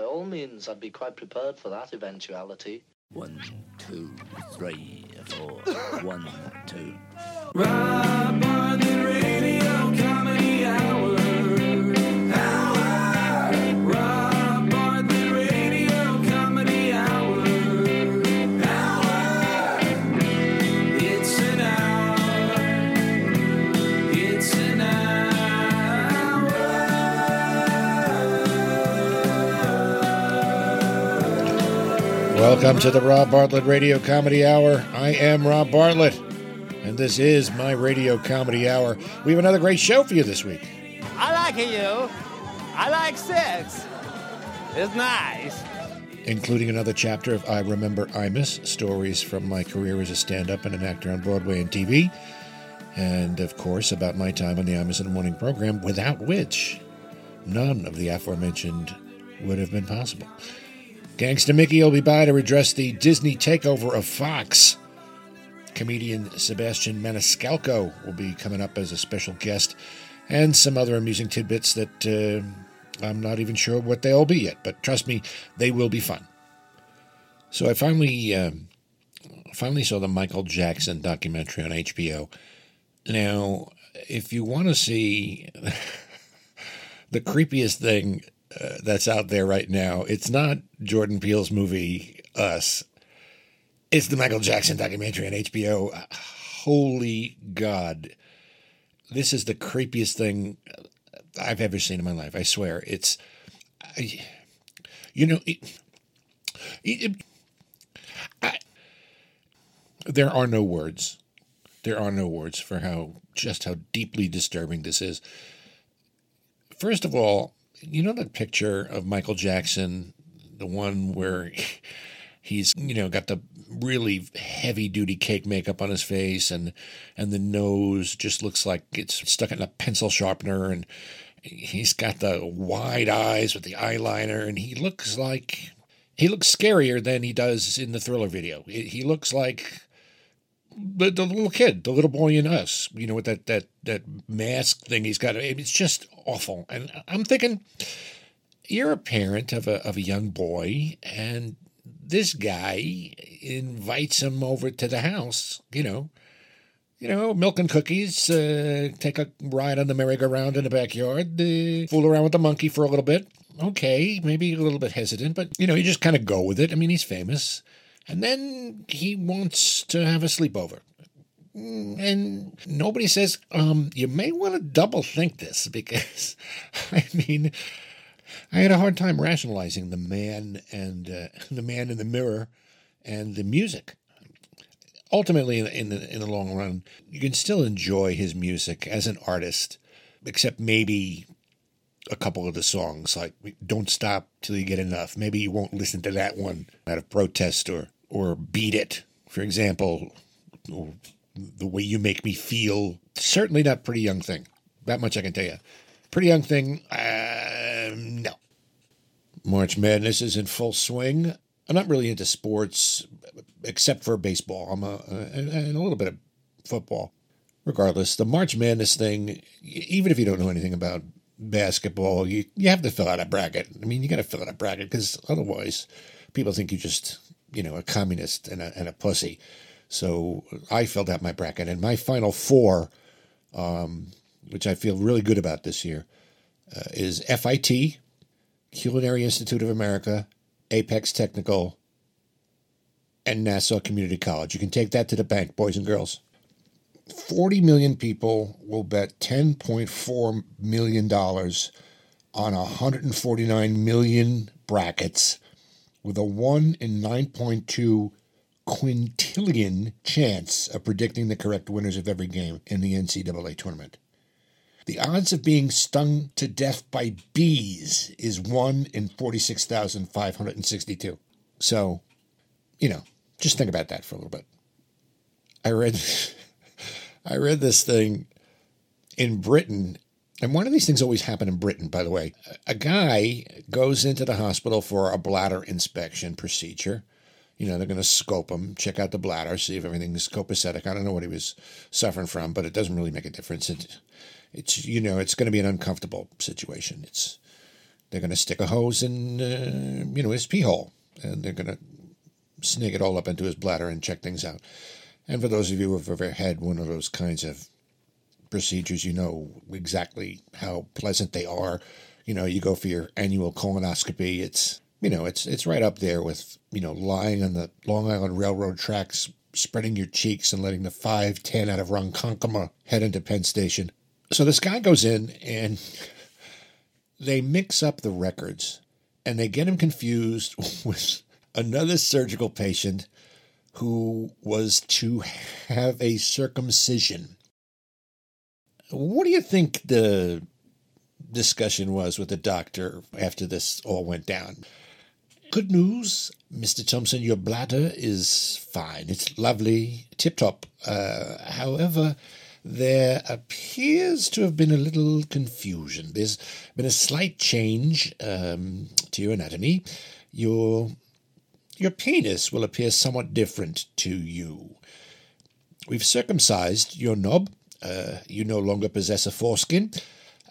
by all means, I'd be quite prepared for that eventuality. One, two, three, four. One, two. Welcome to the Rob Bartlett Radio Comedy Hour. I am Rob Bartlett, and this is my Radio Comedy Hour. We have another great show for you this week. I like you. I like sex. It's nice. including another chapter of I Remember Imus, stories from my career as a stand up and an actor on Broadway and TV, and of course about my time on the Imus in the Morning program, without which none of the aforementioned would have been possible. Gangsta Mickey will be by to address the Disney takeover of Fox. Comedian Sebastian Maniscalco will be coming up as a special guest, and some other amusing tidbits that uh, I'm not even sure what they'll be yet, but trust me, they will be fun. So I finally, um, finally saw the Michael Jackson documentary on HBO. Now, if you want to see the creepiest thing uh, that's out there right now, it's not Jordan Peele's movie Us. It's the Michael Jackson documentary on HBO. Holy God. This is the creepiest thing I've ever seen in my life. I swear. It's, I, you know, it, it, I, there are no words. There are no words for how just how deeply disturbing this is. First of all, you know that picture of Michael Jackson, the one where he's you know got the really heavy duty cake makeup on his face and and the nose just looks like it's stuck in a pencil sharpener and he's got the wide eyes with the eyeliner and he looks like he looks scarier than he does in the thriller video. He he looks like the, the little kid the little boy in us you know with that that that mask thing he's got it's just awful and i'm thinking you're a parent of a of a young boy and this guy invites him over to the house, you know, you know, milk and cookies, uh, take a ride on the merry-go-round in the backyard, uh, fool around with the monkey for a little bit. Okay, maybe a little bit hesitant, but you know, you just kind of go with it. I mean, he's famous, and then he wants to have a sleepover. And nobody says, um, you may want to double think this because, I mean, I had a hard time rationalizing the man and uh, the man in the mirror and the music. Ultimately, in, in the in the long run, you can still enjoy his music as an artist, except maybe a couple of the songs like "Don't Stop Till You Get Enough." Maybe you won't listen to that one out of protest, or or "Beat It," for example, or "The Way You Make Me Feel." Certainly not "Pretty Young Thing." That much I can tell you. Pretty Young Thing, uh, no. March Madness is in full swing. I'm not really into sports, except for baseball. I'm a, and and a little bit of football. Regardless, the March Madness thing, even if you don't know anything about basketball, you, you have to fill out a bracket. I mean, you got to fill out a bracket because otherwise people think you just, you know, a communist and a, and a pussy. So I filled out my bracket, and my final four, um, which I feel really good about this year, uh, is FIT, Culinary Institute of America, Apex Technical, and Nassau Community College. You can take that to the bank, boys and girls. 40 million people will bet $10.4 million on 149 million brackets with a 1 in 9.2 quintillion chance of predicting the correct winners of every game in the NCAA tournament. The odds of being stung to death by bees is 1 in 46,562. So, you know, just think about that for a little bit. I read I read this thing in Britain and one of these things always happen in Britain, by the way. A guy goes into the hospital for a bladder inspection procedure. You know, they're going to scope him, check out the bladder, see if everything's copacetic. I don't know what he was suffering from, but it doesn't really make a difference. It, it's, you know, it's going to be an uncomfortable situation. It's, they're going to stick a hose in, uh, you know, his pee hole, and they're going to snake it all up into his bladder and check things out. And for those of you who have ever had one of those kinds of procedures, you know exactly how pleasant they are. You know, you go for your annual colonoscopy. It's you know, it's it's right up there with you know lying on the Long Island Railroad tracks, spreading your cheeks and letting the five ten out of Ronkonkoma head into Penn Station. So this guy goes in and they mix up the records and they get him confused with another surgical patient who was to have a circumcision. What do you think the discussion was with the doctor after this all went down? Good news, Mr. Thompson, your bladder is fine. It's lovely, tip top. Uh, however, there appears to have been a little confusion. There's been a slight change um, to your anatomy. Your your penis will appear somewhat different to you. We've circumcised your knob. Uh, you no longer possess a foreskin.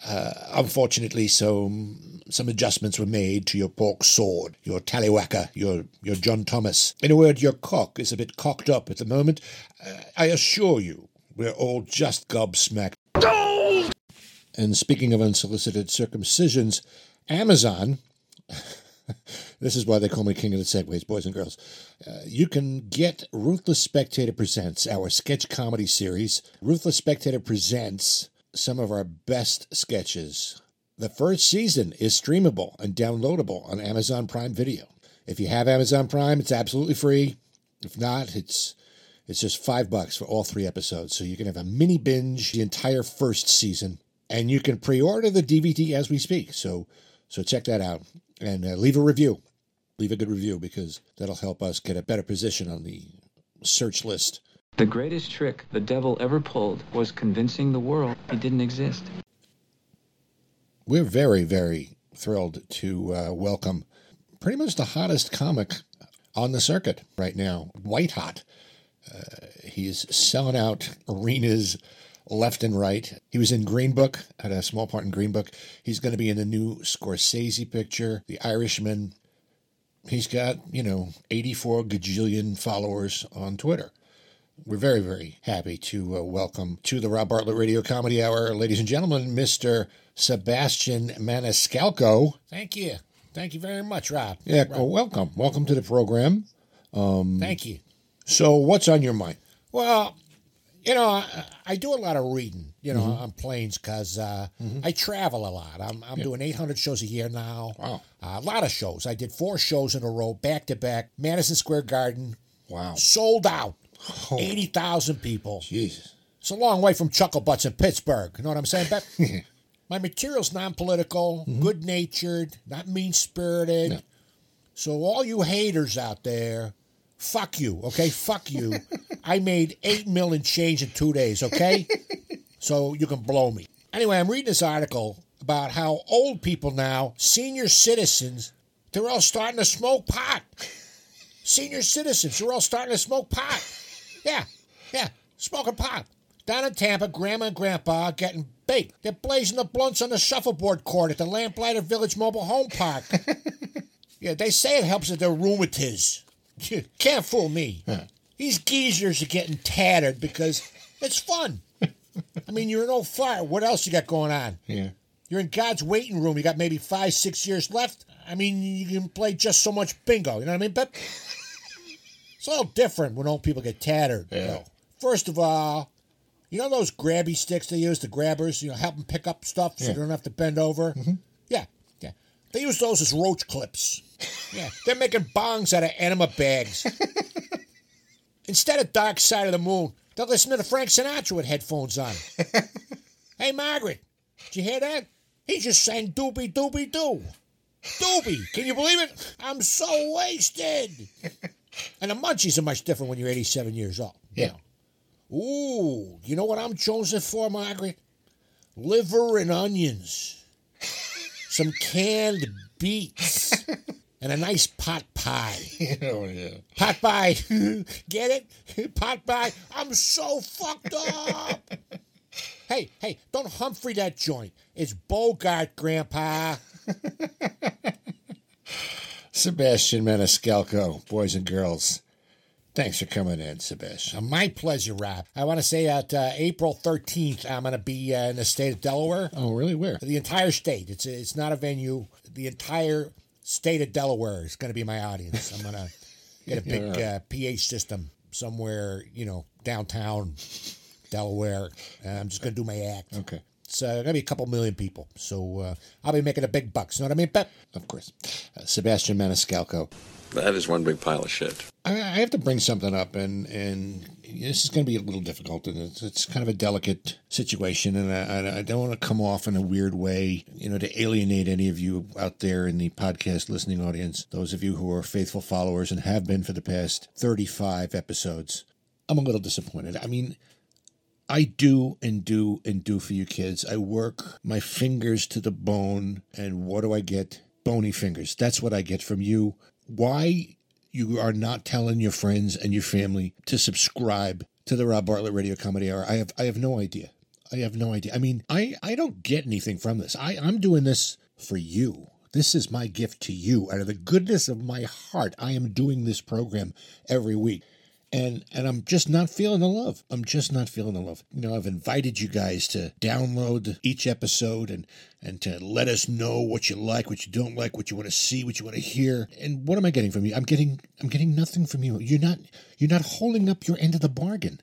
Uh, unfortunately, some some adjustments were made to your pork sword, your tallywhacker, your your John Thomas. In a word, your cock is a bit cocked up at the moment. Uh, I assure you, we're all just gobsmacked. And speaking of unsolicited circumcisions, Amazon. this is why they call me king of the segways, boys and girls. Uh, you can get Ruthless Spectator Presents, our sketch comedy series. Ruthless Spectator presents some of our best sketches. The first season is streamable and downloadable on Amazon Prime Video. If you have Amazon Prime, it's absolutely free. If not, it's it's just five bucks for all three episodes. So you can have a mini binge the entire first season, and you can pre-order the DVD as we speak. So so check that out and uh, leave a review. Leave a good review because that'll help us get a better position on the search list. The greatest trick the devil ever pulled was convincing the world he didn't exist. We're very, very thrilled to uh, welcome pretty much the hottest comic on the circuit right now, White Hot. Uh, he's selling out arenas left and right. He was in Green Book, had a small part in Green Book. He's going to be in the new Scorsese picture, The Irishman. He's got, you know, 84 gajillion followers on Twitter. We're very, very happy to uh, welcome to the Rob Bartlett Radio Comedy Hour, ladies and gentlemen, Mr. Sebastian Maniscalco. Thank you. Thank you very much, Rob. Yeah, well, welcome. Welcome to the program. Thank you. So, what's on your mind? Well, you know, I, I do a lot of reading, you know, Mm-hmm. on planes because uh, I travel a lot. I'm, I'm doing 800 shows a year now. Wow. Uh, a lot of shows. I did four shows in a row, back to back. Madison Square Garden, Wow. sold out. Oh. 80,000 people. Jesus. It's a long way from Chuckle Butts in Pittsburgh. You know what I'm saying, Bep? My material's non political, good natured, not mean spirited. So, all you haters out there, fuck you, okay? Fuck you. I made eight million change in two days, okay? so, you can blow me. Anyway, I'm reading this article about how old people now, senior citizens, they're all starting to smoke pot. Senior citizens, they're all starting to smoke pot. Yeah, yeah, smoking pot. Down in Tampa, Grandma and Grandpa are getting baked. They're blazing the blunts on the shuffleboard court at the Lamplighter Village Mobile Home Park. yeah, they say it helps with their rheumatiz. Can't fool me. These geezers are getting tattered because it's fun. I mean, you're an old fart. What else you got going on? Yeah. You're in God's waiting room. You got maybe five, six years left. I mean, you can play just so much bingo. You know what I mean? But it's all different when old people get tattered. Yeah. though. First of all, you know those grabby sticks they use, the grabbers, you know, help them pick up stuff so Yeah. they don't have to bend over? Mm-hmm. Yeah, yeah. They use those as roach clips. Yeah, they're making bongs out of enema bags. Instead of Dark Side of the Moon, they'll listen to the Frank Sinatra with headphones on. hey, Margaret, did you hear that? He just sang Doobie Doobie Doo. Doobie, can you believe it? I'm so wasted. And the munchies are much different when you're 87 years old. you Yeah. know. Ooh, you know what I'm chosen for, Margaret? Liver and onions, some canned beets, and a nice pot pie. oh, yeah. Pot pie. Get it? Pot pie. I'm so fucked up. hey, hey, don't Humphrey that joint. It's Bogart, Grandpa. Sebastian Maniscalco, boys and girls. Thanks for coming in, Sebastian. My pleasure, Rob. I want to say that uh, April 13th, I'm going to be uh, in the state of Delaware. Oh, really? Where? The entire state. It's it's not a venue. The entire state of Delaware is going to be my audience. I'm going to get a big Yeah. uh, PH system somewhere, you know, downtown Delaware. And I'm just going to do my act. Okay. It's uh, going to be a couple million people. So uh, I'll be making a big bucks. You know what I mean, Pep? Of course. Uh, Sebastian Maniscalco. That is one big pile of shit. I, I have to bring something up, and and this is going to be a little difficult, and it's, it's kind of a delicate situation, and I, I- don't want to come off in a weird way, you know, to alienate any of you out there in the podcast listening audience. Those of you who are faithful followers and have been for the past thirty-five episodes. I'm a little disappointed. I mean, I do and do and do for you kids. I work my fingers to the bone, and what do I get? Bony fingers. That's what I get from you. Why you are not telling your friends and your family to subscribe to the Rob Bartlett Radio Comedy Hour? I have I have no idea. I have no idea. I mean, I I don't get anything from this. I I'm doing this for you. This is my gift to you. Out of the goodness of my heart, I am doing this program every week and and I'm just not feeling the love. I'm just not feeling the love. You know, I've invited you guys to download each episode and and to let us know what you like, what you don't like, what you want to see, what you want to hear. And what am I getting from you? I'm getting I'm getting nothing from you. You're not you're not holding up your end of the bargain.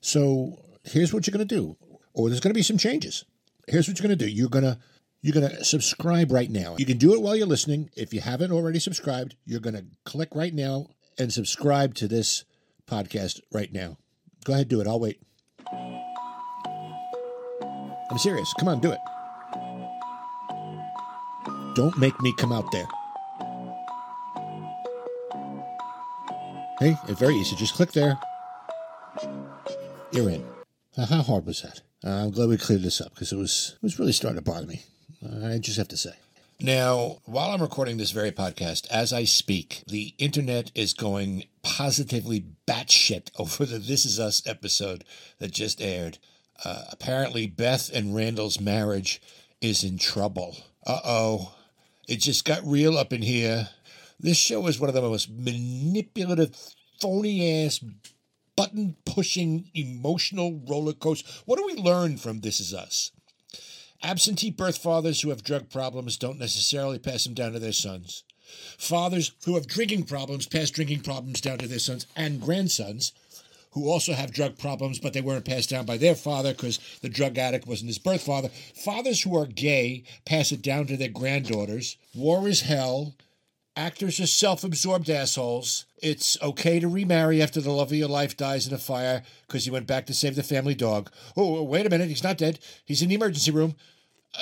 So here's what you're gonna do. Or there's gonna be some changes. Here's what you're gonna do. You're gonna you're going to subscribe right now. You can do it while you're listening. If you haven't already subscribed, you're going to click right now and subscribe to this podcast right now. Go ahead, do it. I'll wait. I'm serious. Come on, do it. Don't make me come out there. Hey, it's very easy. Just click there. You're in. How hard was that? Uh, I'm glad we cleared this up because it was it was really starting to bother me. I just have to say. Now, while I'm recording this very podcast, as I speak, the internet is going positively batshit over the This Is Us episode that just aired. Uh, apparently, Beth and Randall's marriage is in trouble. Uh oh. It just got real up in here. This show is one of the most manipulative, phony ass, button pushing, emotional roller coaster. What do we learn from This Is Us? Absentee birth fathers who have drug problems don't necessarily pass them down to their sons. Fathers who have drinking problems pass drinking problems down to their sons and grandsons who also have drug problems, but they weren't passed down by their father because the drug addict wasn't his birth father. Fathers who are gay pass it down to their granddaughters. War is hell. Actors are self absorbed assholes. It's okay to remarry after the love of your life dies in a fire because you went back to save the family dog. Oh, oh, wait a minute. He's not dead. He's in the emergency room.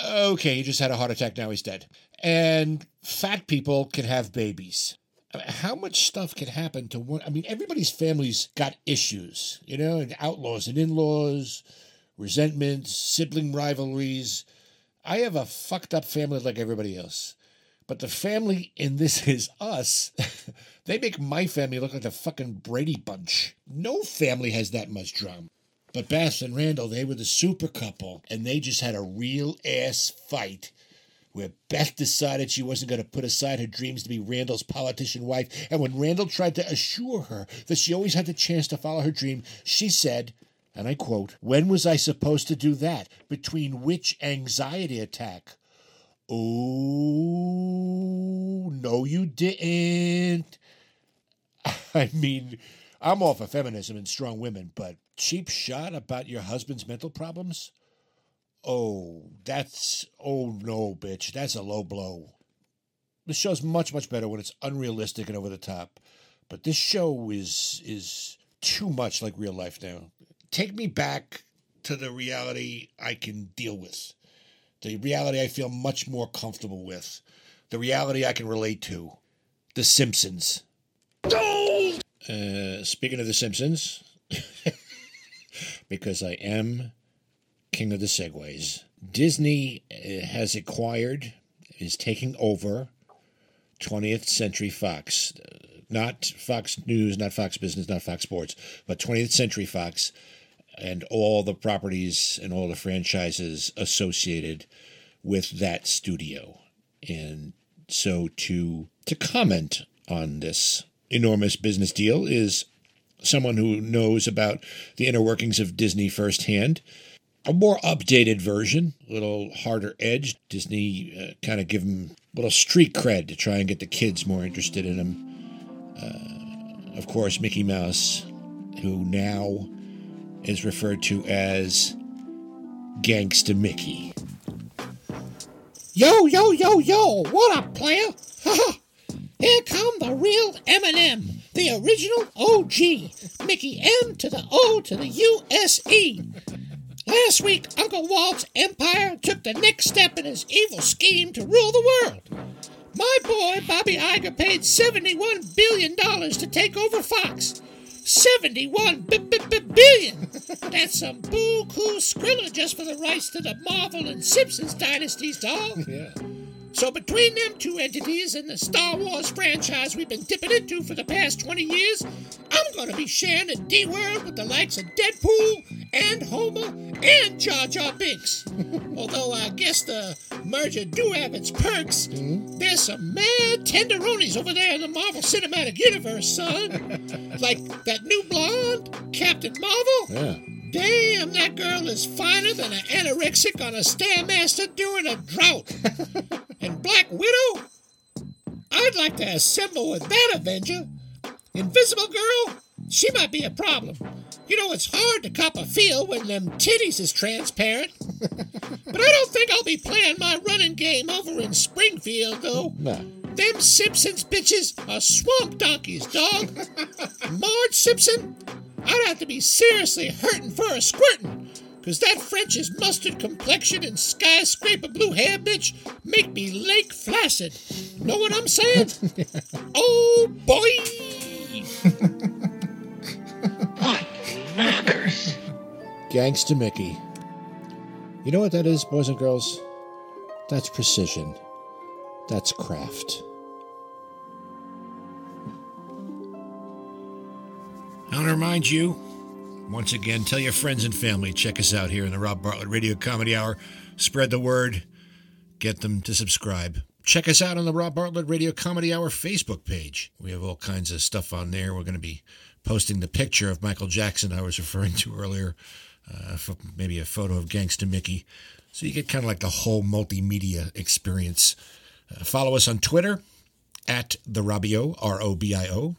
Okay, he just had a heart attack. Now he's dead. And fat people can have babies. How much stuff can happen to one? I mean, everybody's family's got issues, you know, and outlaws and in laws, resentments, sibling rivalries. I have a fucked up family like everybody else. But the family in This Is Us, they make my family look like the fucking Brady Bunch. No family has that much drama. But Beth and Randall, they were the super couple, and they just had a real ass fight where Beth decided she wasn't going to put aside her dreams to be Randall's politician wife. And when Randall tried to assure her that she always had the chance to follow her dream, she said, and I quote, When was I supposed to do that? Between which anxiety attack? Oh, no, you didn't. I mean, I'm all for feminism and strong women, but cheap shot about your husband's mental problems? Oh, that's, oh no, bitch. That's a low blow. The show's much, much better when it's unrealistic and over the top. But this show is is too much like real life now. Take me back to the reality I can deal with. The reality I feel much more comfortable with. The reality I can relate to. The Simpsons. Uh, speaking of The Simpsons, because I am king of the segways, Disney uh, has acquired, is taking over 20th Century Fox. Not Fox News, not Fox Business, not Fox Sports, but 20th Century Fox and all the properties and all the franchises associated with that studio. And so to to comment on this enormous business deal is someone who knows about the inner workings of Disney firsthand. A more updated version, a little harder edged. Disney uh, kind of give them a little street cred to try and get the kids more interested in them. Uh, of course, Mickey Mouse, who now is referred to as Gangsta Mickey. Yo, yo, yo, yo, what up, player? Here come the real Eminem, the original OG. Mickey M to the O to the U-S-E. Last week, Uncle Walt's empire took the next step in his evil scheme to rule the world. My boy, Bobby Iger, paid $71 billion to take over Fox. 71 b- b- b- billion! That's some boo-coo skrilla just for the rights to the Marvel and Simpsons dynasties, dog. Yeah. So between them two entities and the Star Wars franchise we've been dipping into for the past 20 years, I'm gonna be sharing the D-World with the likes of Deadpool and Homer and Jar Jar Binks. Although I guess the merger do have its perks, mm-hmm. there's some mad tenderonis over there in the Marvel Cinematic Universe, son. like that new blonde, Captain Marvel. Yeah. Damn, that girl is finer than an anorexic on a Stairmaster during a drought. and Black Widow? I'd like to assemble with that Avenger. Invisible Girl? She might be a problem. You know, it's hard to cop a feel when them titties is transparent. but I don't think I'll be playing my running game over in Springfield, though. No. Them Simpsons bitches are swamp donkeys, dog. Marge Simpson, I'd have to be seriously hurting for a squirtin'. Cause that French's mustard complexion and skyscraper blue hair bitch make me lake flaccid. Know what I'm saying? oh boy! Gangsta Mickey. You know what that is, boys and girls? That's precision. That's craft. I want to remind you, once again, tell your friends and family, check us out here in the Rob Bartlett Radio Comedy Hour. Spread the word, get them to subscribe. Check us out on the Rob Bartlett Radio Comedy Hour Facebook page. We have all kinds of stuff on there. We're going to be posting the picture of Michael Jackson I was referring to earlier, uh, maybe a photo of Gangsta Mickey. So you get kind of like the whole multimedia experience. Uh, follow us on Twitter at the Robio, R O B I O.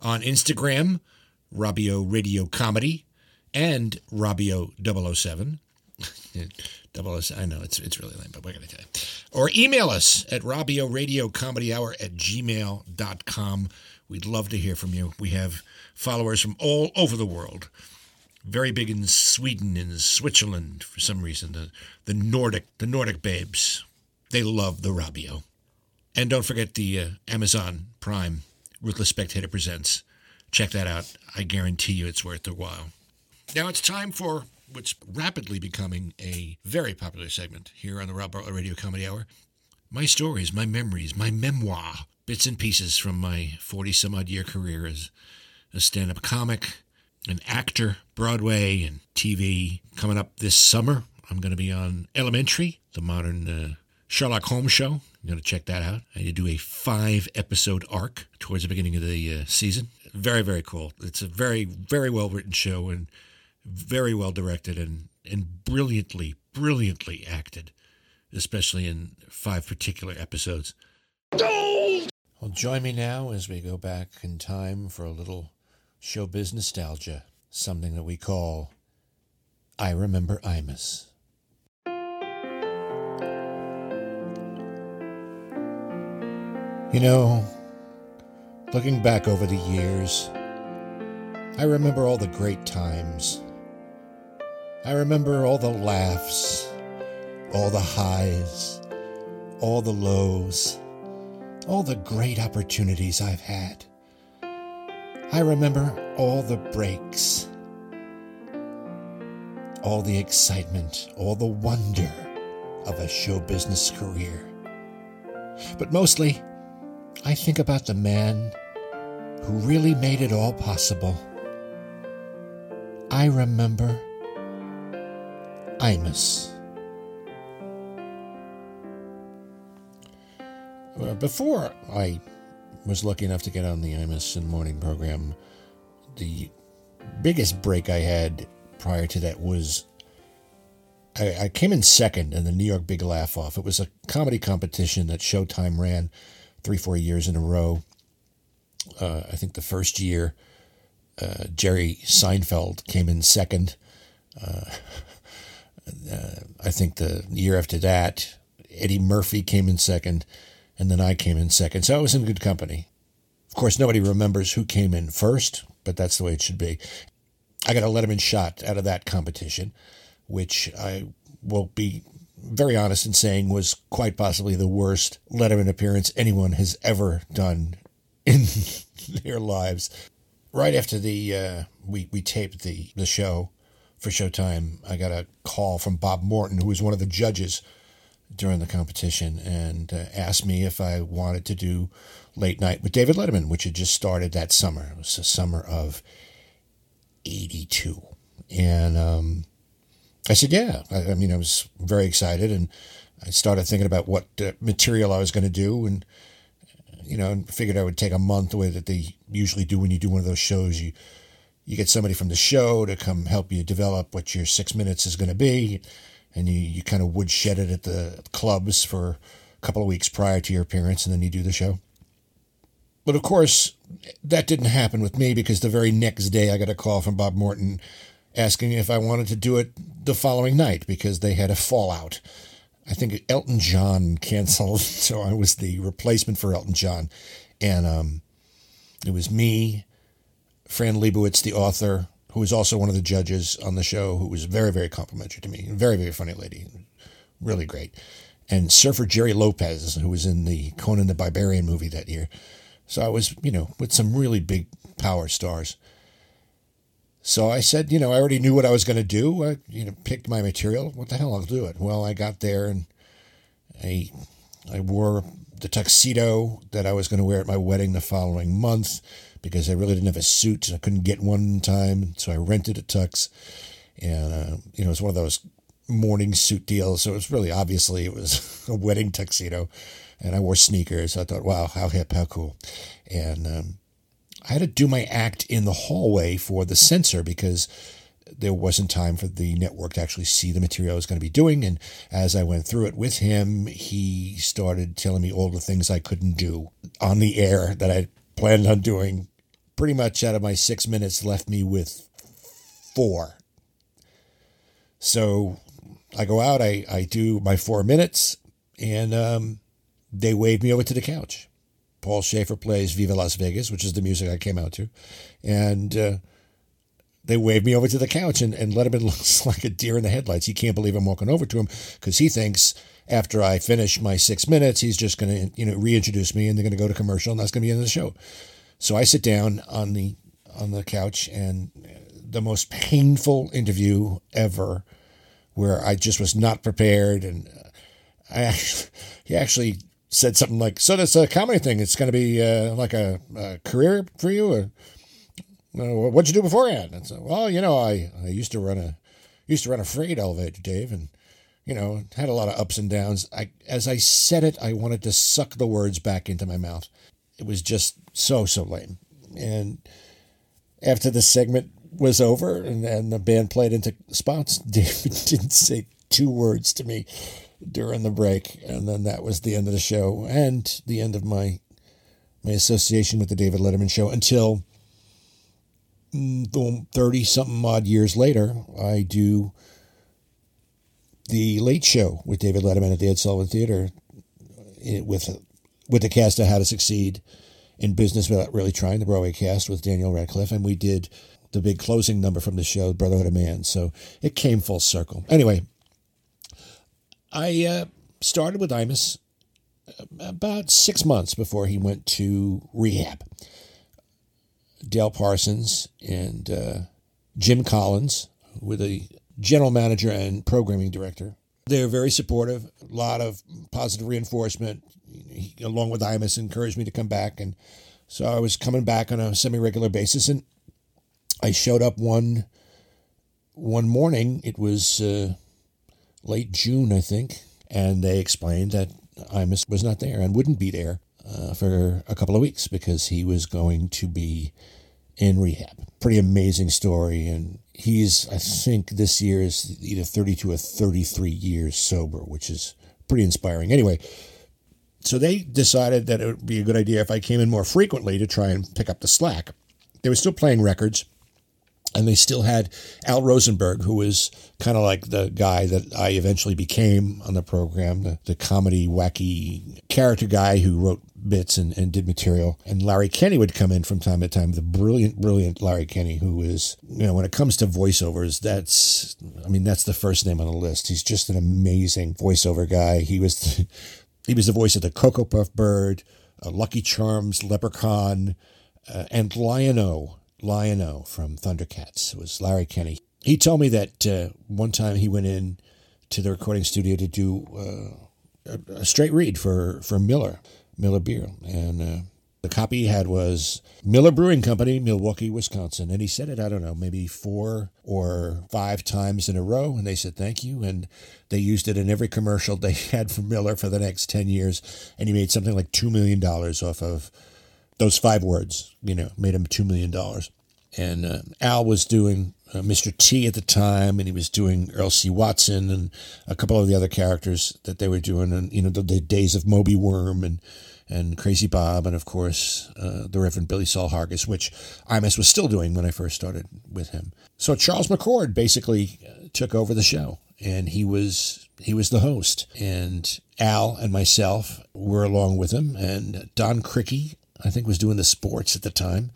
On Instagram, Robio Radio Comedy and Robio 007. 007. I know it's it's really lame, but we're to tell you. Or email us at Robio Radio Comedy Hour at gmail.com. We'd love to hear from you. We have followers from all over the world. Very big in Sweden and Switzerland for some reason. The the Nordic the Nordic babes. They love the Robio. And don't forget the uh, Amazon Prime Ruthless Spectator Presents. Check that out. I guarantee you it's worth the while. Now it's time for what's rapidly becoming a very popular segment here on the Rob Bartlett Radio Comedy Hour. My stories, my memories, my memoir, bits and pieces from my 40 some odd year career as a stand up comic, an actor, Broadway, and TV. Coming up this summer, I'm going to be on Elementary, the modern uh, Sherlock Holmes show. I'm going to check that out. I do a five episode arc towards the beginning of the uh, season. Very, very cool. It's a very, very well written show and very well directed and, and brilliantly, brilliantly acted, especially in five particular episodes. Well, join me now as we go back in time for a little showbiz nostalgia, something that we call I Remember Imus. You know, looking back over the years, I remember all the great times. I remember all the laughs, all the highs, all the lows, all the great opportunities I've had. I remember all the breaks, all the excitement, all the wonder of a show business career. But mostly, I think about the man who really made it all possible. I remember Imus. uh, before I was lucky enough to get on the Imus in the morning program, the biggest break I had prior to that was I, I came in second in the New York Big Laugh Off. It was a comedy competition that Showtime ran three, four years in a row. Uh, I think the first year, uh, Jerry Seinfeld came in second. Uh, uh, I think the year after that, Eddie Murphy came in second, and then I came in second. So I was in good company. Of course, nobody remembers who came in first, but that's the way it should be. I got a Letterman shot out of that competition, which I will be very honest in saying was quite possibly the worst Letterman appearance anyone has ever done in their lives. Right after the uh, we we taped the the show for Showtime, I got a call from Bob Morton, who was one of the judges during the competition, and uh, asked me if I wanted to do late night with David Letterman, which had just started that summer. It was the summer of '82, and um, I said, "Yeah." I, I mean, I was very excited, and I started thinking about what uh, material I was going to do, and you know, and figured I would take a month the way that they usually do when you do one of those shows. You you get somebody from the show to come help you develop what your six minutes is going to be, and you, you kind of woodshed it at the clubs for a couple of weeks prior to your appearance, and then you do the show. But of course, that didn't happen with me because the very next day I got a call from Bob Morton asking if I wanted to do it the following night because they had a fallout. I think Elton John canceled, so I was the replacement for Elton John. And um, it was me, Fran Lebowitz, the author, who was also one of the judges on the show, who was very, very complimentary to me. Very, very funny lady. Really great. And surfer Gerry Lopez, who was in the Conan the Barbarian movie that year. So I was, you know, with some really big power stars. So I said, you know, I already knew what I was going to do. I, you know, picked my material. What the hell, I'll do it. Well, I got there and I, I wore the tuxedo that I was going to wear at my wedding the following month because I really didn't have a suit. I couldn't get one time, so I rented a tux, and uh, you know, it was one of those morning suit deals. So it was really obviously it was a wedding tuxedo, and I wore sneakers. I thought, wow, how hip, how cool, and um, I had to do my act in the hallway for the censor because there wasn't time for the network to actually see the material I was going to be doing. And as I went through it with him, he started telling me all the things I couldn't do on the air that I planned on doing. Pretty much out of my six minutes, left me with four. So I go out, I, I do my four minutes, and um, they wave me over to the couch. Paul Shaffer plays Viva Las Vegas, which is the music I came out to. And uh, they waved me over to the couch, and, and Letterman looks like a deer in the headlights. He can't believe I'm walking over to him because he thinks after I finish my six minutes, he's just going to you know reintroduce me, and they're going to go to commercial, and that's going to be the end of the show. So I sit down on the on the couch, and the most painful interview ever, where I just was not prepared, and I he actually said something like, "So this a comedy thing, it's going to be uh, like a, a, career for you, or uh, what'd you do beforehand?" And so, well, you know, I, I used to run a used to run a freight elevator, Dave, and you know, had a lot of ups and downs. I as I said it, I wanted to suck the words back into my mouth. It was just so so lame. And after the segment was over and, and the band played into spots, David didn't say two words to me during the break, and then that was the end of the show and the end of my my association with the David Letterman show until thirty something odd years later, I do the Late Show with David Letterman at the Ed Sullivan Theater eh, with with the cast of How to Succeed in Business Without Really Trying, the Broadway cast with Daniel Radcliffe, and we did the big closing number from the show, Brotherhood of Man. So it came full circle. Anyway, I uh, started with Imus about six months before he went to rehab. Dale Parsons and uh, Jim Collins were the general manager and programming director. They were very supportive, a lot of positive reinforcement, he, along with Imus, encouraged me to come back. And so I was coming back on a semi regular basis. And I showed up one one morning. It was uh, late June, I think, and they explained that Imus was not there and wouldn't be there uh, for a couple of weeks because he was going to be in rehab. Pretty amazing story. And he's, I think, this year is either 32 or 33 years sober, which is pretty inspiring. Anyway, so they decided that it would be a good idea if I came in more frequently to try and pick up the slack. They were still playing records, and they still had Al Rosenberg, who was kind of like the guy that I eventually became on the program, the, the comedy, wacky character guy who wrote bits and, and did material. And Larry Kenney would come in from time to time, the brilliant, brilliant Larry Kenney, who is, you know, when it comes to voiceovers, that's, I mean, that's the first name on the list. He's just an amazing voiceover guy. He was, he was the voice of the Cocoa Puff Bird, uh, Lucky Charms, Leprechaun, uh, and Lion-O, Lion-O from Thundercats. It was Larry Kenney. He told me that uh, one time he went in to the recording studio to do uh, a, a straight read for, for Miller, Miller Beer. And uh, the copy he had was Miller Brewing Company, Milwaukee, Wisconsin. And he said it, I don't know, maybe four or five times in a row. And they said thank you. And they used it in every commercial they had for Miller for the next 10 years. And he made something like $2 million off of those five words, you know, made him $2 million. And uh, Al was doing uh, Mr. T at the time, and he was doing Earl C. Watson and a couple of the other characters that they were doing, and, you know, the, the days of Moby Worm and and Crazy Bob, and of course, uh, the Reverend Billy Sol Hargus, which Imus was still doing when I first started with him. So Charles McCord basically uh, took over the show, and he was he was the host, and Al and myself were along with him, and Don Criqui, I think, was doing the sports at the time.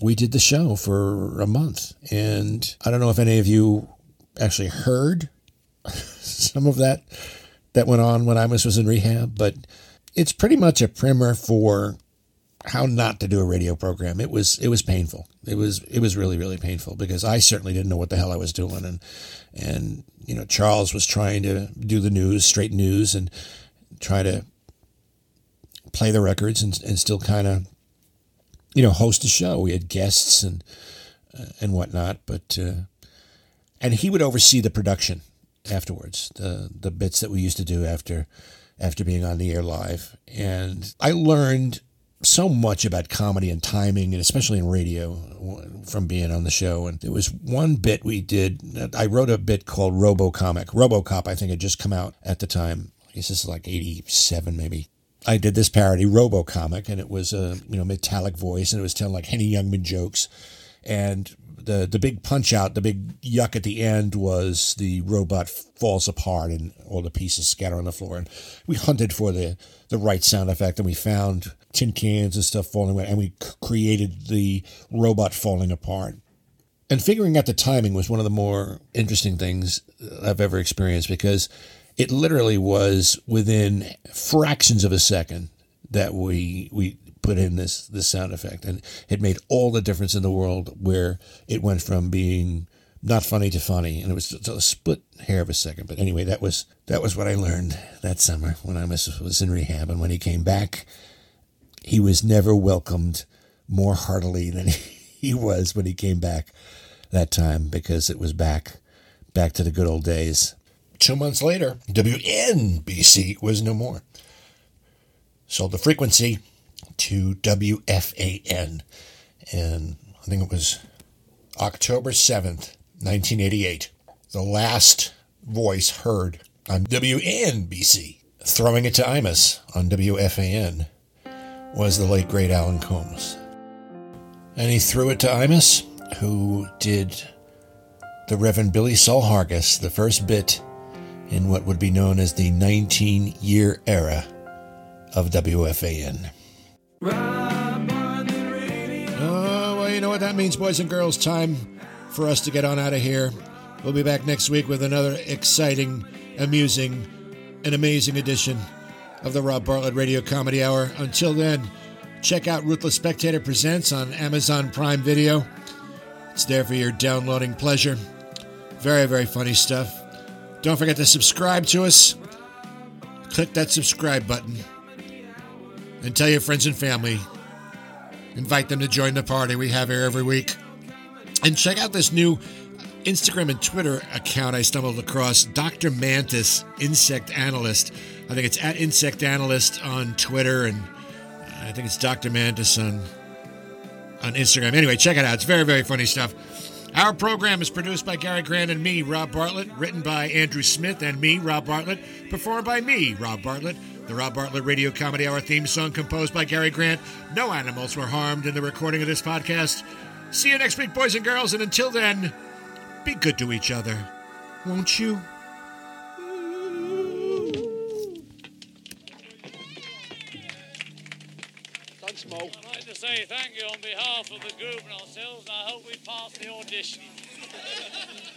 We did the show for a month, and I don't know if any of you actually heard some of that that went on when Imus was in rehab, but it's pretty much a primer for how not to do a radio program. It was it was painful. It was it was really really painful because I certainly didn't know what the hell I was doing, and and you know Charles was trying to do the news, straight news, and try to play the records and and still kind of you know host a show. We had guests and uh, and whatnot, but uh, and he would oversee the production afterwards, the the bits that we used to do after after being on the air live. And I learned so much about comedy and timing, and especially in radio from being on the show. And there was one bit we did, I wrote a bit called Robocomic. Robocop, I think, had just come out at the time. I guess this is like 87, maybe. I did this parody, Robocomic, and it was a you know metallic voice, and it was telling like Henny Youngman jokes. And the the big punch out, the big yuck at the end was the robot falls apart and all the pieces scatter on the floor. And we hunted for the the right sound effect, and we found tin cans and stuff falling away, and we created the robot falling apart. And figuring out the timing was one of the more interesting things I've ever experienced because it literally was within fractions of a second that we we put in this this sound effect, and it made all the difference in the world. Where it went from being not funny to funny, and it was a split hair of a second. But anyway, that was that was what I learned that summer when I was was in rehab, and when he came back, he was never welcomed more heartily than he was when he came back that time because it was back back to the good old days. Two months later, WNBC was no more. Sold the frequency to WFAN. And I think it was October 7th, 1988. The last voice heard on WNBC. Throwing it to Imus on WFAN was the late great Alan Colmes. And he threw it to Imus, who did the Reverend Billy Sol Hargus, the first bit in what would be known as the 19 year era of WFAN. Oh, well, you know what that means, boys and girls. Time for us to get on out of here. We'll be back next week with another exciting, amusing, and amazing edition of the Rob Bartlett Radio Comedy Hour. Until then, check out Ruthless Spectator Presents on Amazon Prime Video. It's there for your downloading pleasure. Very, very funny stuff. Don't forget to subscribe to us. Click that subscribe button and tell your friends and family. Invite them to join the party we have here every week. And check out this new Instagram and Twitter account I stumbled across Dr. Mantis, insect analyst. I think it's at Insect Analyst on Twitter, and I think it's Dr. Mantis on on Instagram. Anyway, check it out. It's very, very funny stuff. Our program is produced by Gary Grant and me, Rob Bartlett, written by Andrew Smith and me, Rob Bartlett, performed by me, Rob Bartlett. The Rob Bartlett Radio Comedy Hour theme song composed by Gary Grant. No animals were harmed in the recording of this podcast. See you next week, boys and girls, and until then, be good to each other, won't you? Thanks, Mo. I'd like to say thank you on behalf of the group and ourselves, and I hope we pass the audition.